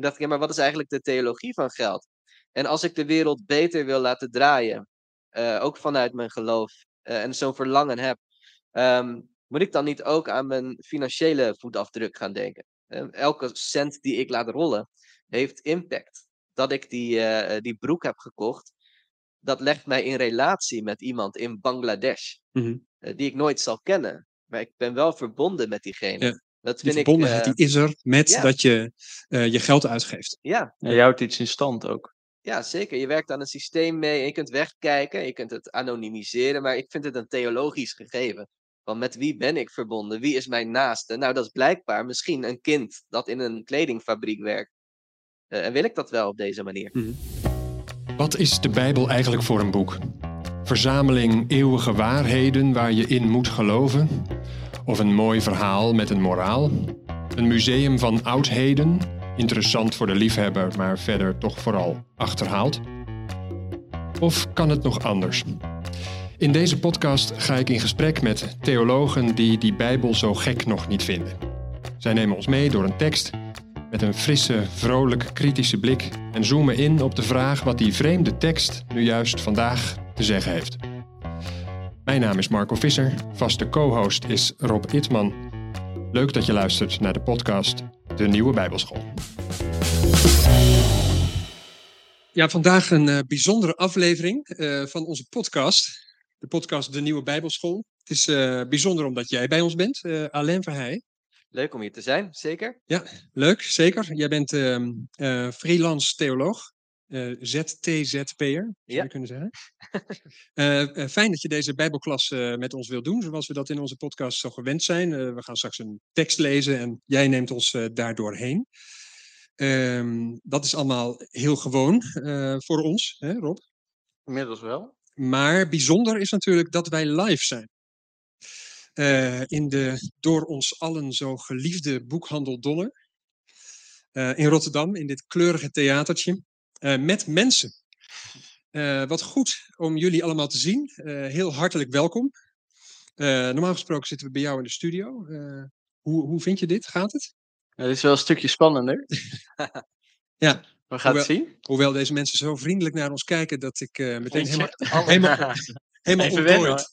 Toen dacht ik, ja, maar wat is eigenlijk de theologie van geld? En als ik de wereld beter wil laten draaien, eh, ook vanuit mijn geloof, eh, en zo'n verlangen heb, ehm, moet ik dan niet ook aan mijn financiële voetafdruk gaan denken? Eh, elke cent die ik laat rollen, heeft impact. Dat ik die, eh, die broek heb gekocht, dat legt mij in relatie met iemand in Bangladesh, Mhm. die ik nooit zal kennen. Maar ik ben wel verbonden met diegene. Ja. Dat Die vind verbondenheid eh, die is er met ja. dat je eh, je geld uitgeeft. ja, Ja, je houdt iets in stand ook. Ja, zeker. Je werkt aan een systeem mee en je kunt wegkijken, je kunt het anonimiseren, maar ik vind het een theologisch gegeven. Van met wie ben ik verbonden? Wie is mijn naaste? Nou, dat is blijkbaar misschien een kind dat in een kledingfabriek werkt. Eh, en wil ik dat wel op deze manier? Wat is de Bijbel eigenlijk voor een boek? Verzameling eeuwige waarheden waar je in moet geloven? Of een mooi verhaal met een moraal? Een museum van oudheden? Interessant voor de liefhebber, maar verder toch vooral achterhaald? Of kan het nog anders? In deze podcast ga ik in gesprek met theologen die die Bijbel zo gek nog niet vinden. Zij nemen ons mee door een tekst met een frisse, vrolijk, kritische blik en zoomen in op de vraag wat die vreemde tekst nu juist vandaag te zeggen heeft. Mijn naam is Marco Visser, vaste co-host is Rob Itman. Leuk dat je luistert naar de podcast De Nieuwe Bijbelschool. Ja, vandaag een eh, bijzondere aflevering eh, van onze podcast. De podcast De Nieuwe Bijbelschool. Het is eh, bijzonder omdat jij bij ons bent, eh Alain Verheij. Leuk om hier te zijn, zeker. Leuk, zeker. Jij bent ehm, eh, freelance theoloog. Eh, ZTZP'er, zou je kunnen zeggen. Eh, eh, fijn dat je deze Bijbelklas met ons wilt doen, zoals we dat in onze podcast zo gewend zijn. We gaan straks een tekst lezen en jij neemt ons daardoor heen. Ehm, dat is allemaal heel gewoon voor ons, hè, Rob. Inmiddels wel. Maar bijzonder is natuurlijk dat wij live zijn. In de door ons allen zo geliefde boekhandel Donner. In Rotterdam, in dit kleurige theatertje. Eh, met mensen. Eh, wat goed om jullie allemaal te zien. Eh, heel hartelijk welkom. Eh, normaal gesproken zitten we bij jou in de studio. Eh, hoe, hoe vind je dit? Gaat het? Dit is wel een stukje spannender. Ja. We gaan het Hoewel- zien. Hoewel deze mensen zo vriendelijk naar ons kijken dat ik eh, meteen helemaal, helemaal, helemaal Even wennen.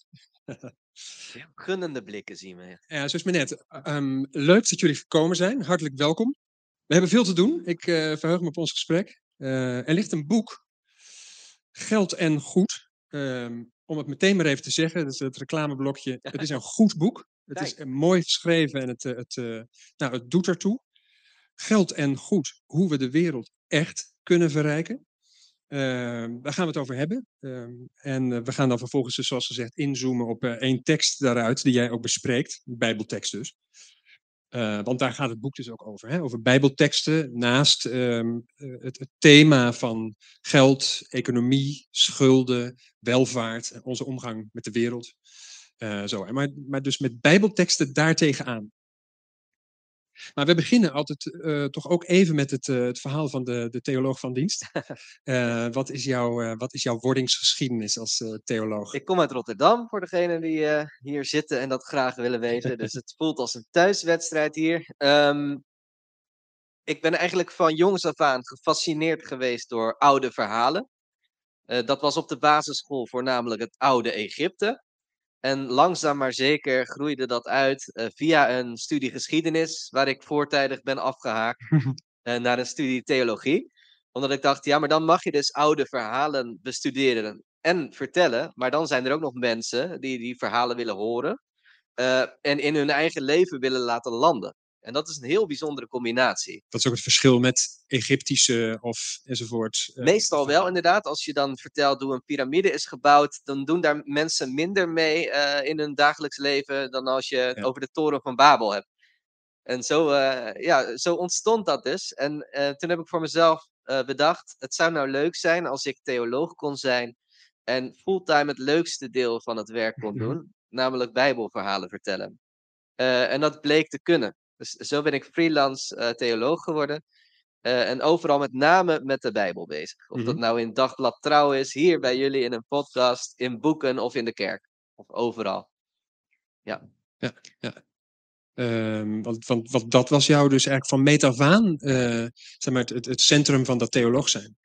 Gunnende blikken zien we. Ja, zo is het maar net. Ehm, leuk dat jullie gekomen zijn. Hartelijk welkom. We hebben veel te doen. Ik eh, verheug me op ons gesprek. Eh, er ligt een boek, Geld en Goed. Ehm, om het meteen maar even te zeggen, is het reclameblokje. Het is een goed boek. Het is mooi geschreven en het, eh, het, eh, nou, het doet ertoe. Geld en Goed, hoe we de wereld echt kunnen verrijken. Ehm, daar gaan we het over hebben. Ehm, en we gaan dan vervolgens, dus zoals gezegd, inzoomen op één tekst daaruit, die jij ook bespreekt. Een Bijbeltekst dus. Eh, want daar gaat het boek dus ook over. Hè? Over Bijbelteksten naast ehm, eh, het, thema van geld, economie, schulden, welvaart en onze omgang met de wereld. Eh, zo. Maar, maar dus met Bijbelteksten daartegenaan. Maar we beginnen altijd eh, toch ook even met het, eh, het verhaal van de, de theoloog van dienst. Eh, wat, is jouw, wat is jouw wordingsgeschiedenis als theoloog? Ik kom uit Rotterdam, voor degenen die hier zitten en dat graag willen weten. Dus het voelt als een thuiswedstrijd hier. Ehm, ik ben eigenlijk van jongs af aan gefascineerd geweest door oude verhalen. Dat was op de basisschool voornamelijk het oude Egypte. En langzaam maar zeker groeide dat uit eh, via een studie geschiedenis, waar ik voortijdig ben afgehaakt, eh, naar een studie theologie. Omdat ik dacht, ja, maar dan mag je dus oude verhalen bestuderen en vertellen. Maar dan zijn er ook nog mensen die die verhalen willen horen eh, en in hun eigen leven willen laten landen. En dat is een heel bijzondere combinatie. Dat is ook het verschil met Egyptische of enzovoort. eh, Meestal wel, inderdaad. Als je dan vertelt hoe een piramide is gebouwd, dan doen daar mensen minder mee eh, in hun dagelijks leven dan als je het Ja. over de toren van Babel hebt. En zo, eh, ja, zo ontstond dat dus. En toen heb ik voor mezelf bedacht, het zou nou leuk zijn als ik theoloog kon zijn en fulltime het leukste deel van het werk kon Mhm. doen, namelijk bijbelverhalen vertellen. En dat bleek te kunnen. Dus zo ben ik freelance eh, theoloog geworden. Eh, en overal met name met de Bijbel bezig. Of dat Mhm. nou in Dagblad Trouw is, hier bij jullie in een podcast, in boeken of in de kerk. Of overal. Ehm, want, want, want dat was jou dus eigenlijk van meet af aan, eh, zeg maar, het, het, het centrum van dat theoloog zijn.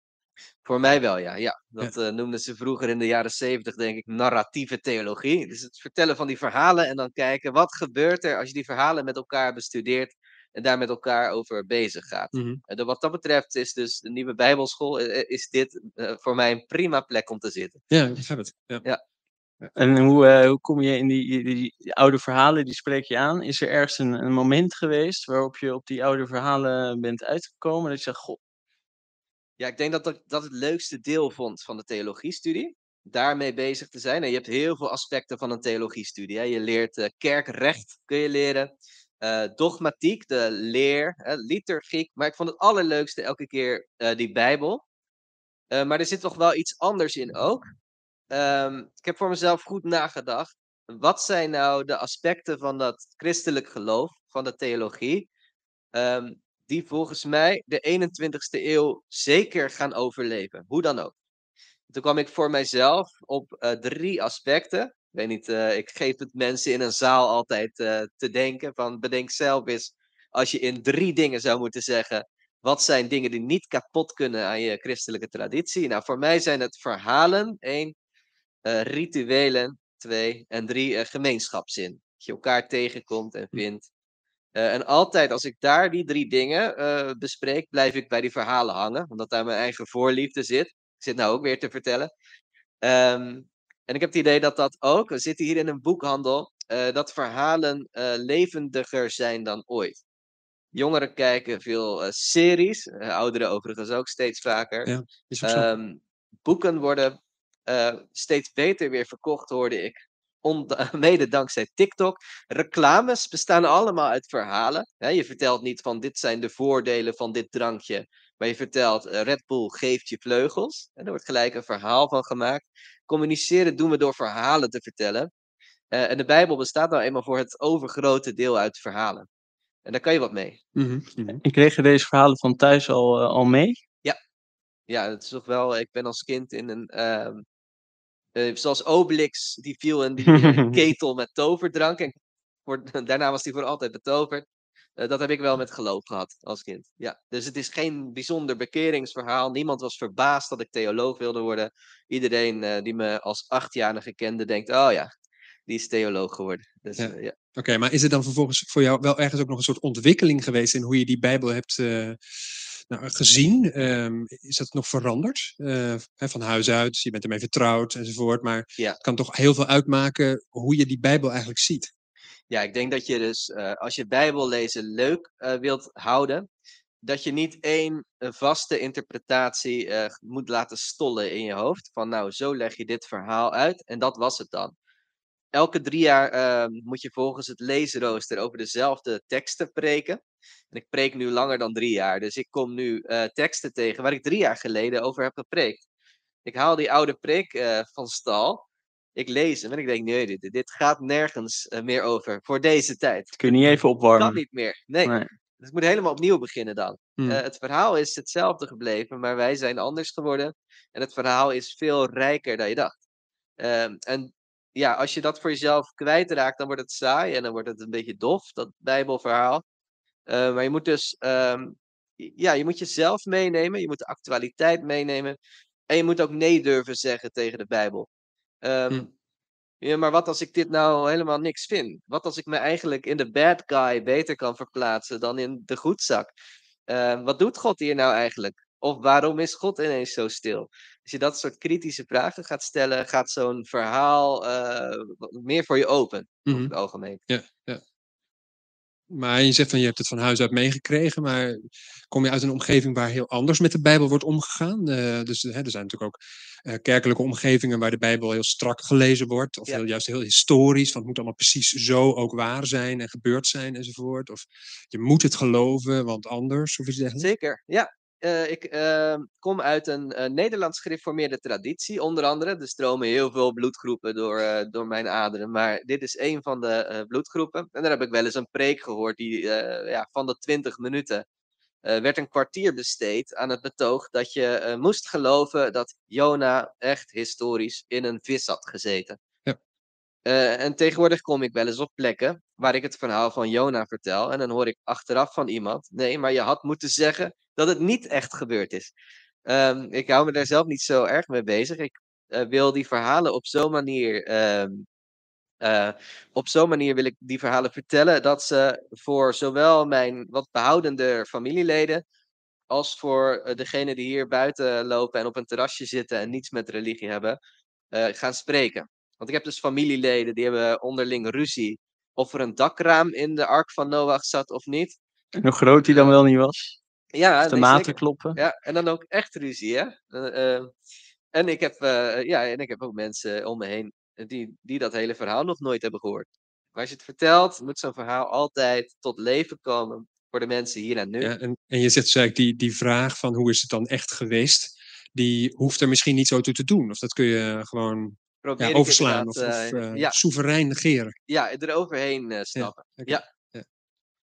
Voor mij wel, ja. ja. Dat eh, noemden ze vroeger in de jaren zeventig, denk ik, narratieve theologie. Dus het vertellen van die verhalen en dan kijken wat gebeurt er als je die verhalen met elkaar bestudeert en daar met elkaar over bezig gaat. En de- wat dat betreft is dus de nieuwe Bijbelschool, eh, eh, is dit voor mij een prima plek om te zitten. Ja, ik begrijp het. Ja. En hoe, hoe kom je in die, die, die oude verhalen, die spreek je aan? Is er ergens een, een moment geweest waarop je op die oude verhalen bent uitgekomen? Dat je zegt, goh, Ja, ik denk dat ik dat het leukste deel vond van de theologiestudie. Daarmee bezig te zijn. En je hebt heel veel aspecten van een theologiestudie. Hè. Je leert eh, kerkrecht, kun je leren. eh, dogmatiek, de leer, hè, liturgiek. Maar ik vond het allerleukste elke keer eh, die Bijbel. Maar er zit toch wel iets anders in ook. Ehm, ik heb voor mezelf goed nagedacht. Wat zijn nou de aspecten van dat christelijk geloof, van de theologie, ehm, die volgens mij de 21ste eeuw zeker gaan overleven? Hoe dan ook. Toen kwam ik voor mijzelf op eh, drie aspecten. Ik weet niet, eh, ik geef het mensen in een zaal altijd eh, te denken. Van bedenk zelf eens, als je in drie dingen zou moeten zeggen. Wat zijn dingen die niet kapot kunnen aan je christelijke traditie? Nou, voor mij zijn het verhalen, één. rituelen, twee. En drie, gemeenschapszin. Dat je elkaar tegenkomt en vindt. Eh, en altijd als ik daar die drie dingen eh, bespreek, blijf ik bij die verhalen hangen. Omdat daar mijn eigen voorliefde zit. Ik zit nou ook weer te vertellen. Ehm, en ik heb het idee dat dat ook, we zitten hier in een boekhandel, eh, dat verhalen levendiger zijn dan ooit. Jongeren kijken veel series, ouderen overigens ook steeds vaker. Ja, Is ook zo. Ehm, boeken worden steeds beter weer verkocht, hoorde ik. Mede dankzij TikTok. Reclames bestaan allemaal uit verhalen. Hè, je vertelt niet van dit zijn de voordelen van dit drankje. Maar je vertelt eh, Red Bull geeft je vleugels. En er wordt gelijk een verhaal van gemaakt. Communiceren doen we door verhalen te vertellen. Eh, en de Bijbel bestaat nou eenmaal voor het overgrote deel uit verhalen. En daar kan je wat mee. En kreeg je deze verhalen van thuis al, eh, al mee? Ja, het is toch wel. Ik ben als kind in een. ehm, eh, zoals Obelix, die viel in die eh, ketel met toverdrank. En voor, daarna was die voor altijd betoverd. Eh, dat heb ik wel met geloof gehad als kind. Ja. Dus het is geen bijzonder bekeringsverhaal. Niemand was verbaasd dat ik theoloog wilde worden. Iedereen die me als achtjarige kende, denkt: oh ja, die is theoloog geworden. Dus, Ja. ja. Oké, maar is er dan vervolgens voor jou wel ergens ook nog een soort ontwikkeling geweest in hoe je die Bijbel hebt nou, gezien? Ehm, is dat nog veranderd? Eh, van huis uit, je bent ermee vertrouwd enzovoort. Maar Ja. het kan toch heel veel uitmaken hoe je die Bijbel eigenlijk ziet. Ja, ik denk dat je dus, eh, als je Bijbel lezen leuk eh, wilt houden, dat je niet één vaste interpretatie moet laten stollen in je hoofd. Van nou, zo leg je dit verhaal uit en dat was het dan. Elke drie jaar eh, moet je volgens het leesrooster over dezelfde teksten preken. En ik preek nu langer dan drie jaar, dus ik kom nu eh, teksten tegen waar ik drie jaar geleden over heb gepreekt. Ik haal die oude preek eh, van stal. Ik lees hem en ik denk, nee, dit, dit gaat nergens eh, meer over voor deze tijd. Kun je niet even Kan opwarmen? niet meer. Nee, Nee. dus ik moet helemaal opnieuw beginnen dan. Hmm. Het verhaal is hetzelfde gebleven, maar wij zijn anders geworden. En het verhaal is veel rijker dan je dacht. Ehm, en ja, als je dat voor jezelf kwijtraakt, dan wordt het saai en dan wordt het een beetje dof, dat Bijbelverhaal. Eh, maar je moet dus, ehm, ja, je moet jezelf meenemen, je moet de actualiteit meenemen. En je moet ook nee durven zeggen tegen de Bijbel. Ehm, Hmm. Ja, maar wat als ik dit nou helemaal niks vind? Wat als ik me eigenlijk in de bad guy beter kan verplaatsen dan in de goedzak? Ehm, wat doet God hier nou eigenlijk? Of waarom is God ineens zo stil? Als je dat soort kritische vragen gaat stellen, gaat zo'n verhaal eh, meer voor je open, over Mhm. het algemeen. Ja, ja. Maar je zegt van je hebt het van huis uit meegekregen, maar kom je uit een omgeving waar heel anders met de Bijbel wordt omgegaan? Eh, dus hè, er zijn natuurlijk ook eh, kerkelijke omgevingen waar de Bijbel heel strak gelezen wordt, of Ja. heel, juist heel historisch, van het moet allemaal precies zo ook waar zijn en gebeurd zijn enzovoort. Of je moet het geloven, want anders, of iets dergelijks. Zeker, ja. Eh, ik eh, kom uit een eh, Nederlands gereformeerde traditie, onder andere. Er stromen heel veel bloedgroepen door, eh, door mijn aderen, maar dit is een van de bloedgroepen. En daar heb ik wel eens een preek gehoord, die ja, van de 20 minuten werd een kwartier besteed aan het betoog dat je moest geloven dat Jona echt historisch in een vis had gezeten. Eh, en tegenwoordig kom ik wel eens op plekken waar ik het verhaal van Jona vertel. En dan hoor ik achteraf van iemand: nee, maar je had moeten zeggen dat het niet echt gebeurd is. Ehm, ik hou me daar zelf niet zo erg mee bezig. Ik eh, wil die verhalen op zo'n manier. ehm, eh, op zo'n manier wil ik die verhalen vertellen dat ze voor zowel mijn wat behoudende familieleden als voor degenen die hier buiten lopen en op een terrasje zitten en niets met religie hebben, gaan spreken. Want ik heb dus familieleden die hebben onderling ruzie of er een dakraam in de ark van Noach zat of niet. En hoe groot die dan wel niet was. Ja, de nee, maten kloppen. Ja, en dan ook echt ruzie, hè? Eh, eh, en, ik heb, eh, ja, en ik heb ook mensen om me heen die, die dat hele verhaal nog nooit hebben gehoord. Maar als je het vertelt, moet zo'n verhaal altijd tot leven komen voor de mensen hier en nu. Ja, en, en je zegt dus eigenlijk die, die vraag van hoe is het dan echt geweest, die hoeft er misschien niet zo toe te doen. Of dat kun je gewoon Probeer ja, ik overslaan of, of eh, eh, ja, soeverein negeren. ja, eroverheen eh stappen. Ja.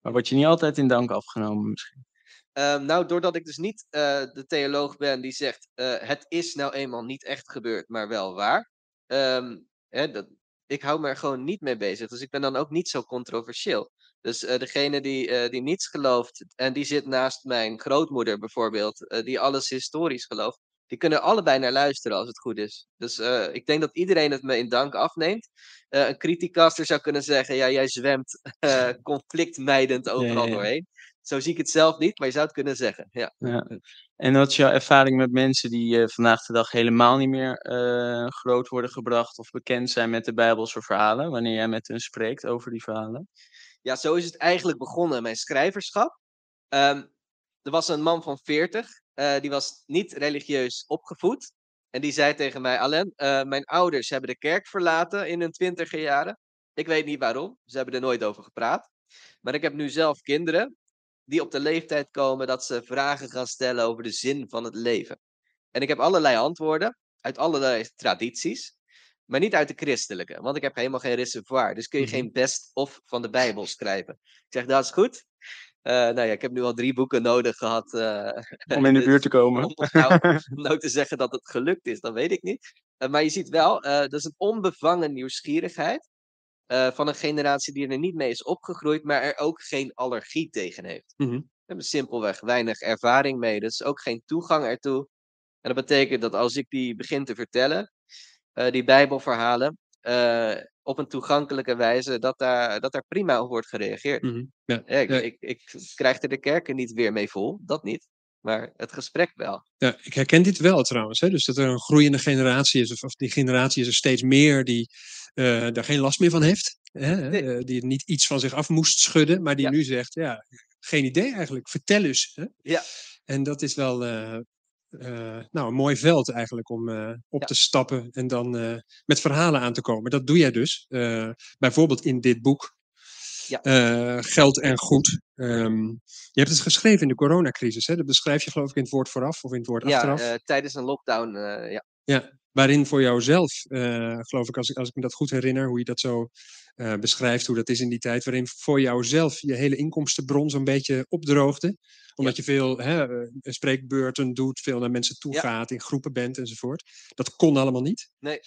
Maar word je niet altijd in dank afgenomen misschien. Ehm, nou, doordat ik dus niet eh, de theoloog ben die zegt: eh, het is nou eenmaal niet echt gebeurd, maar wel waar. Ehm, hè, dat, ik hou me er gewoon niet mee bezig. Dus ik ben dan ook niet zo controversieel. Dus degene die, eh, die niets gelooft en die zit naast mijn grootmoeder bijvoorbeeld, eh, die alles historisch gelooft, die kunnen allebei naar luisteren als het goed is. Dus eh, ik denk dat iedereen het me in dank afneemt. Eh, een criticaster zou kunnen zeggen: ja, jij zwemt eh, conflictmijdend overal ja. doorheen. Zo zie ik het zelf niet, maar je zou het kunnen zeggen. Ja. Ja. En wat is jouw ervaring met mensen die vandaag de dag helemaal niet meer groot worden gebracht of bekend zijn met de Bijbelse verhalen, wanneer jij met hen spreekt over die verhalen? ja, zo is het eigenlijk begonnen, mijn schrijverschap. Ehm, er was een man van 40, eh, die was niet religieus opgevoed. En die zei tegen mij, Alain, eh, mijn ouders hebben de kerk verlaten in hun twintiger jaren. Ik weet niet waarom, ze hebben er nooit over gepraat. Maar ik heb nu zelf kinderen die op de leeftijd komen dat ze vragen gaan stellen over de zin van het leven. En ik heb allerlei antwoorden uit allerlei tradities, maar niet uit de christelijke, want ik heb helemaal geen reservoir. Dus kun je Mhm. geen best-of van de Bijbel schrijven. Ik zeg, dat is goed. Eh, nou ja, ik heb nu al drie boeken nodig gehad. eh, Om in de dus buurt te komen. om nou, om nou te zeggen dat het gelukt is, dan weet ik niet. Eh, maar je ziet wel, dat is een onbevangen nieuwsgierigheid van een generatie die er niet mee is opgegroeid, maar er ook geen allergie tegen heeft. Mhm. We hebben simpelweg weinig ervaring mee, dus ook geen toegang ertoe. En dat betekent dat als ik die begin te vertellen, die Bijbelverhalen, eh, op een toegankelijke wijze, dat daar, dat daar prima op wordt gereageerd. Mhm. Ja. Ja, ik, Ja. ik, ik krijg er de kerken niet weer mee vol, dat niet. Maar het gesprek wel. Ja, ik herken dit wel trouwens. Hè? Dus dat er een groeiende generatie is, of, of die generatie is er steeds meer die eh, daar geen last meer van heeft. Hè? Nee. Eh, die niet iets van zich af moest schudden, maar die nu zegt, ja, geen idee eigenlijk, vertel eens. Hè? Ja. En dat is wel eh, eh, nou, een mooi veld eigenlijk om eh, op Ja. te stappen en dan eh, met verhalen aan te komen. Dat doe jij dus, bijvoorbeeld in dit boek. Ja. Geld en goed. Ehm, je hebt het geschreven in de coronacrisis. Hè? Dat beschrijf je geloof ik in het woord vooraf of in het woord Ja, achteraf. tijdens een lockdown, ja. Ja, waarin voor jouzelf, eh, geloof ik, als, ik, als ik me dat goed herinner, hoe je dat zo eh, beschrijft, hoe dat is in die tijd, waarin voor jouzelf je hele inkomstenbron zo'n beetje opdroogde. Omdat je veel hè, eh, spreekbeurten doet, veel naar mensen toe Ja. gaat, in groepen bent enzovoort. Dat kon allemaal niet. Nee.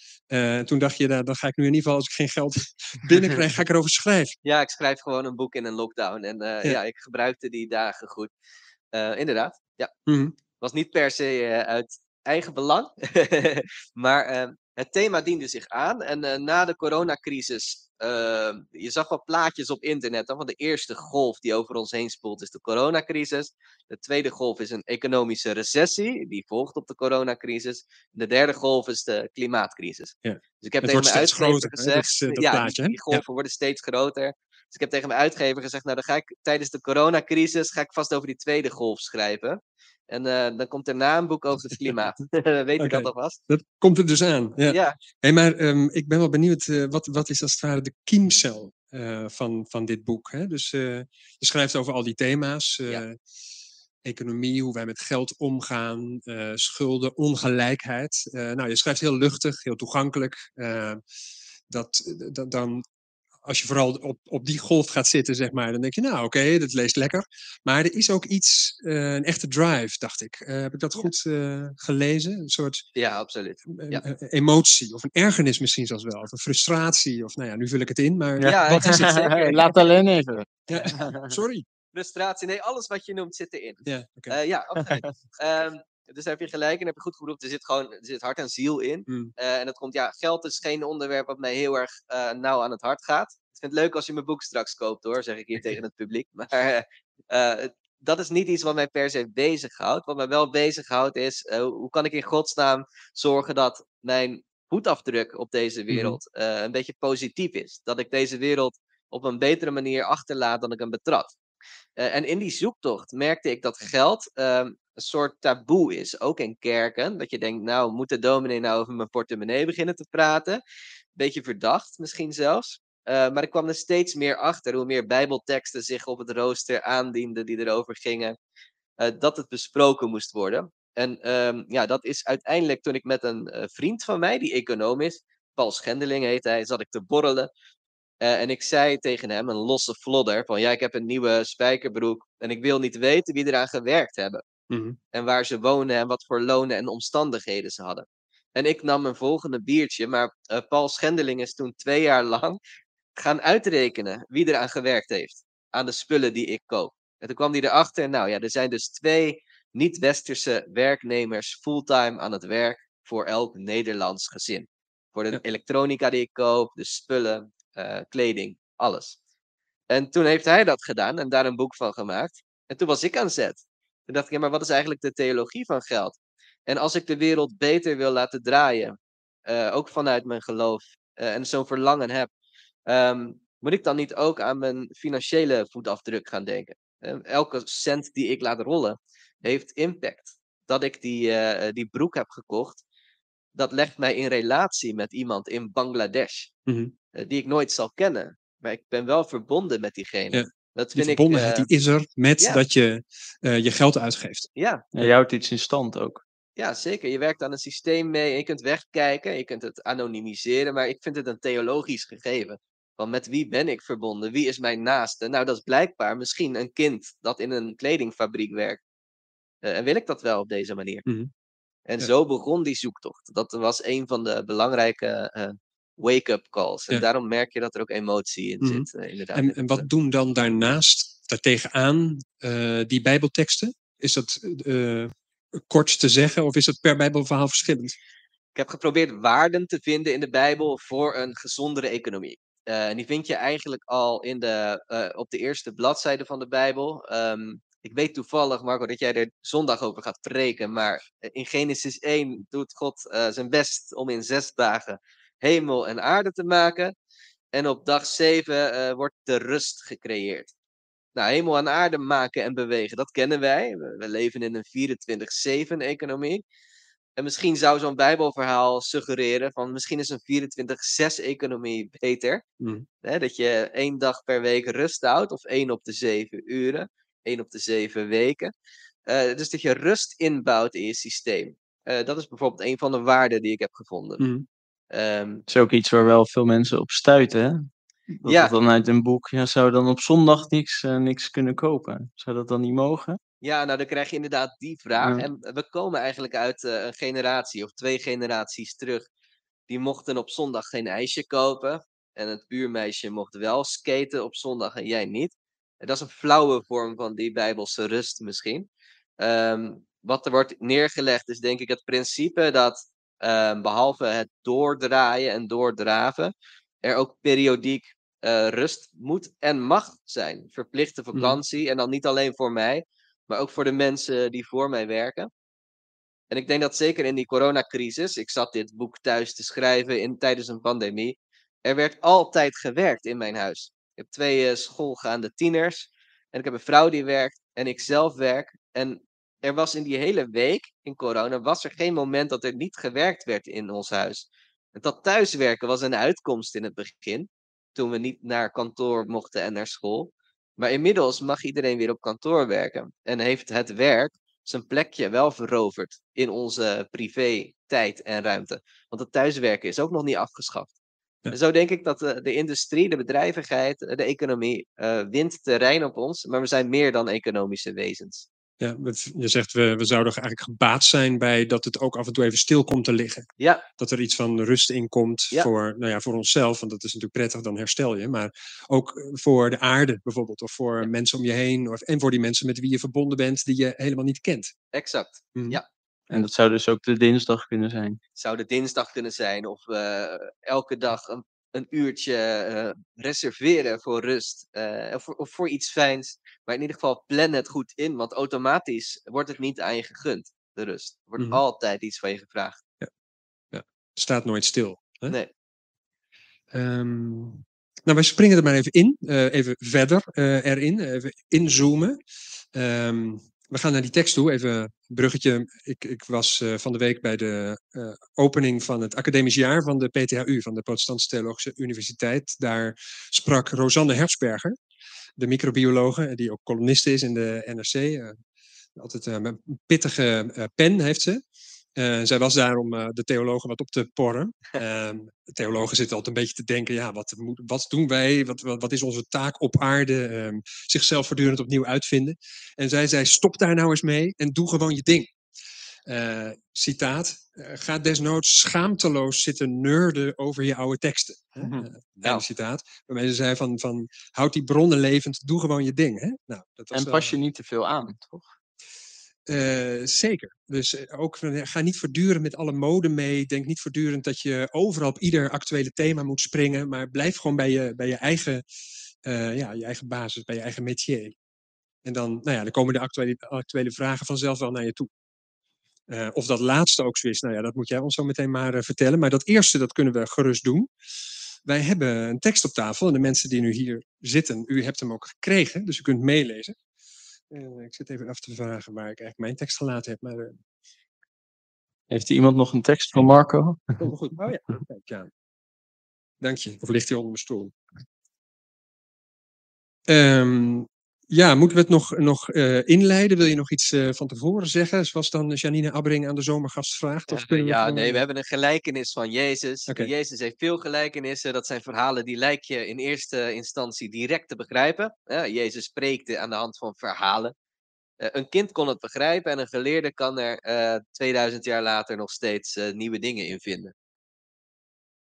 Toen dacht je, nou, dan ga ik nu in ieder geval, als ik geen geld binnenkrijg, ga ik erover schrijven. Ja, ik schrijf gewoon een boek in een lockdown. En Ja. ja. ik gebruikte die dagen goed. Inderdaad, ja. Mhm. Was niet per se uit eigen belang. maar eh, het thema diende zich aan. En eh, na de coronacrisis, eh, je zag wel plaatjes op internet. Hè, van de eerste golf die over ons heen spoelt is de coronacrisis. De tweede golf is een economische recessie. Die volgt op de coronacrisis. De derde golf is de klimaatcrisis. Ja. Dus ik heb Het tegen mijn uitgever groter, dat gezegd... eh, dat ja, plaatje, die, hè? die golven worden steeds groter. Dus ik heb tegen mijn uitgever gezegd, nou dan ga ik tijdens de coronacrisis ga ik vast over die tweede golf schrijven. En eh, dan komt daarna een boek over het klimaat. Weet Oké. dat alvast? Dat komt er dus aan. Ja. Ja. Hey, maar ehm, ik ben wel benieuwd, eh, wat, wat is als het ware de kiemcel eh, van, van dit boek? Hè? Dus je schrijft over al die thema's. Ja. Economie, hoe wij met geld omgaan, schulden, ongelijkheid. Nou, je schrijft heel luchtig, heel toegankelijk. dat, dat dan als je vooral op, op die golf gaat zitten, zeg maar, dan denk je, nou oké, dat leest lekker. Maar er is ook iets, eh, een echte drive, dacht ik. Eh, heb ik dat Ja. goed eh, gelezen? Een soort Ja, absoluut. Ja. emotie, of een ergernis misschien zelfs wel, of een frustratie, of nou ja, nu vul ik het in, maar Ja, wat is het? Laat alleen even. Ja, sorry. Frustratie, nee, alles wat je noemt zit erin. Ja, oké. Eh, ja, absoluut. Ehm, dus daar heb je gelijk en heb je goed geroepen. Er zit gewoon er zit hart en ziel in. Mm. Eh, en dat komt, ja, geld is geen onderwerp wat mij heel erg eh, nauw aan het hart gaat. Ik vind het leuk als je mijn boek straks koopt hoor, zeg ik hier tegen het publiek. Maar eh, dat is niet iets wat mij per se bezighoudt. Wat mij wel bezighoudt is, hoe kan ik in godsnaam zorgen dat mijn voetafdruk op deze wereld eh, een beetje positief is. Dat ik deze wereld op een betere manier achterlaat dan ik hem betrad. En in die zoektocht merkte ik dat geld ehm, een soort taboe is, ook in kerken. Dat je denkt, nou, moet de dominee nou over mijn portemonnee beginnen te praten? Beetje verdacht misschien zelfs. Eh, maar ik kwam er steeds meer achter hoe meer bijbelteksten zich op het rooster aandienden die erover gingen, eh, dat het besproken moest worden. En ehm, ja, dat is uiteindelijk toen ik met een eh, vriend van mij, die econoom is, Paul Schendeling heet hij, zat ik te borrelen. En ik zei tegen hem, een losse flodder, van ja, ik heb een nieuwe spijkerbroek en ik wil niet weten wie eraan gewerkt hebben. Mhm. En waar ze wonen en wat voor lonen en omstandigheden ze hadden. En ik nam mijn volgende biertje, maar eh, Paul Schendeling is toen twee jaar lang gaan uitrekenen wie eraan gewerkt heeft. Aan de spullen die ik koop. En toen kwam hij erachter, nou ja, er zijn dus twee niet-westerse werknemers fulltime aan het werk voor elk Nederlands gezin. Voor de Ja. elektronica die ik koop, de spullen, eh, kleding, alles. En toen heeft hij dat gedaan en daar een boek van gemaakt. En toen was ik aan zet. Toen dacht ik, ja, maar wat is eigenlijk de theologie van geld? En als ik de wereld beter wil laten draaien, eh, ook vanuit mijn geloof, eh, en zo'n verlangen heb, ehm, moet ik dan niet ook aan mijn financiële voetafdruk gaan denken? Eh, elke cent die ik laat rollen, heeft impact. Dat ik die, eh, die broek heb gekocht, dat legt mij in relatie met iemand in Bangladesh, Mhm. die ik nooit zal kennen. Maar ik ben wel verbonden met diegene. Ja. Dat Die vind ik. verbondenheid eh, die is er met ja. dat je eh, je geld uitgeeft. ja, Ja, je houdt iets in stand ook. Ja, zeker. Je werkt aan een systeem mee en je kunt wegkijken, je kunt het anonimiseren, maar ik vind het een theologisch gegeven. Van met wie ben ik verbonden? Wie is mijn naaste? Nou, dat is blijkbaar misschien een kind dat in een kledingfabriek werkt. Eh, en wil ik dat wel op deze manier? Mhm. En Ja. zo begon die zoektocht. Dat was een van de belangrijke eh, wake-up calls. En Ja. daarom merk je dat er ook emotie in Mhm. zit, eh, inderdaad. En, wat doen dan daarnaast, daartegenaan, eh die bijbelteksten? Is dat eh, kort te zeggen of is dat per bijbelverhaal verschillend? Ik heb geprobeerd waarden te vinden in de Bijbel voor een gezondere economie. Eh, en die vind je eigenlijk al in de, eh, op de eerste bladzijde van de Bijbel. Ehm, ik weet toevallig, Marco, dat jij er zondag over gaat preken. Maar eh, in Genesis 1 doet God eh, zijn best om in zes dagen hemel en aarde te maken. En op dag 7 eh, wordt de rust gecreëerd. Nou, hemel en aarde maken en bewegen, dat kennen wij. We, we leven in een 24-7-economie. En misschien zou zo'n Bijbelverhaal suggereren van misschien is een 24-6-economie beter. Mhm. Hè, dat je één dag per week rust houdt, of één op de zeven uren, één op de zeven weken. Eh, dus dat je rust inbouwt in je systeem. Eh, dat is bijvoorbeeld een van de waarden die ik heb gevonden. Mhm. Dat is ook iets waar wel veel mensen op stuiten. Hè? Dat Ja. dan uit een boek, ja, zou dan op zondag niks, eh, niks kunnen kopen? Zou dat dan niet mogen? Ja, nou dan krijg je inderdaad die vraag. Ja. En we komen eigenlijk uit eh, een generatie of twee generaties terug. Die mochten op zondag geen ijsje kopen. En het buurmeisje mocht wel skaten op zondag en jij niet. En dat is een flauwe vorm van die bijbelse rust misschien. Ehm, wat er wordt neergelegd is denk ik het principe dat ehm, behalve het doordraaien en doordraven, er ook periodiek eh, rust moet en mag zijn. Verplichte vakantie en dan niet alleen voor mij, maar ook voor de mensen die voor mij werken. En ik denk dat zeker in die coronacrisis, ik zat dit boek thuis te schrijven in, tijdens een pandemie, er werd altijd gewerkt in mijn huis. Ik heb twee eh, schoolgaande tieners en ik heb een vrouw die werkt en ik zelf werk. En er was in die hele week in corona, was er geen moment dat er niet gewerkt werd in ons huis. Dat thuiswerken was een uitkomst in het begin, toen we niet naar kantoor mochten en naar school. Maar inmiddels mag iedereen weer op kantoor werken. En heeft het werk zijn plekje wel veroverd in onze privé tijd en ruimte. Want het thuiswerken is ook nog niet afgeschaft. Ja. En zo denk ik dat de, de industrie, de bedrijvigheid, eh, de economie eh, wint terrein op ons, maar we zijn meer dan economische wezens. Ja, je zegt we, we zouden eigenlijk gebaat zijn bij dat het ook af en toe even stil komt te liggen. Ja, Dat er iets van rust in komt Ja. voor, nou ja, voor onszelf, want dat is natuurlijk prettig, dan herstel je. Maar ook eh, voor de aarde bijvoorbeeld, of voor mensen om je heen, of, en voor die mensen met wie je verbonden bent, die je helemaal niet kent. exact. Mhm. Ja. En dat zou dus ook de dinsdag kunnen zijn. zou de dinsdag kunnen zijn of eh, elke dag een, een uurtje eh, reserveren voor rust eh, of, voor- of voor iets fijns. Maar in ieder geval plan het goed in, want automatisch wordt het niet aan je gegund, de rust. Er wordt Mhm. altijd iets van je gevraagd. Het staat nooit stil. Hè? Nee. Ehm, nou, wij springen er maar even in, eh, even verder erin, even inzoomen. Ehm, we gaan naar die tekst toe, even een bruggetje. Ik, ik was eh, van de week bij de eh, opening van het academisch jaar van de PTHU, van de Protestantse Theologische Universiteit. Daar sprak Rosanne Hersberger, de microbiologe, die ook columniste is in de NRC. eh, altijd een pittige pen heeft ze. Eh, zij was daar om eh, de theologen wat op te porren. De theologen zitten altijd een beetje te denken, ja, wat, wat doen wij? Wat, wat, wat is onze taak op aarde? Ehm, zichzelf voortdurend opnieuw uitvinden. En zij zei, stop daar nou eens mee en doe gewoon je ding. Eh, citaat, ga desnoods schaamteloos zitten nerden over je oude teksten. Nou. citaat. Waarmee ze zei van, van, houd die bronnen levend, doe gewoon je ding. Hè? Nou, dat was En wel- pas je niet te veel aan, toch? Eh, zeker. Dus eh, ook ja, ga niet voortdurend met alle mode mee. Denk niet voortdurend dat je overal op ieder actuele thema moet springen. Maar blijf gewoon bij je, bij je, eigen, eh, ja, je eigen basis, bij je eigen métier. En dan, nou ja, dan komen de actuele, actuele vragen vanzelf wel naar je toe. Eh, of dat laatste ook zo is, nou ja, dat moet jij ons zo meteen maar eh, vertellen. Maar dat eerste, dat kunnen we gerust doen. Wij hebben een tekst op tafel en de mensen die nu hier zitten, u hebt hem ook gekregen, dus u kunt meelezen. Eh, ik zit even af te vragen waar ik eigenlijk mijn tekst gelaten heb. Maar eh, Heeft iemand nog een tekst van Marco? wel goed. Oh ja, kijk, ja. Dank je. Of ligt hij onder mijn stoel? Ehm, ja, moeten we het nog, nog eh, inleiden? Wil je nog iets eh, van tevoren zeggen? Zoals dan Janine Abbering aan de zomergast vraagt? Of we ja, nee, we hebben een gelijkenis van Jezus. Jezus heeft veel gelijkenissen. Dat zijn verhalen die lijk je in eerste instantie direct te begrijpen. Jezus spreekte aan de hand van verhalen. Eh, een kind kon het begrijpen en een geleerde kan er eh 2000 jaar later nog steeds nieuwe dingen in vinden.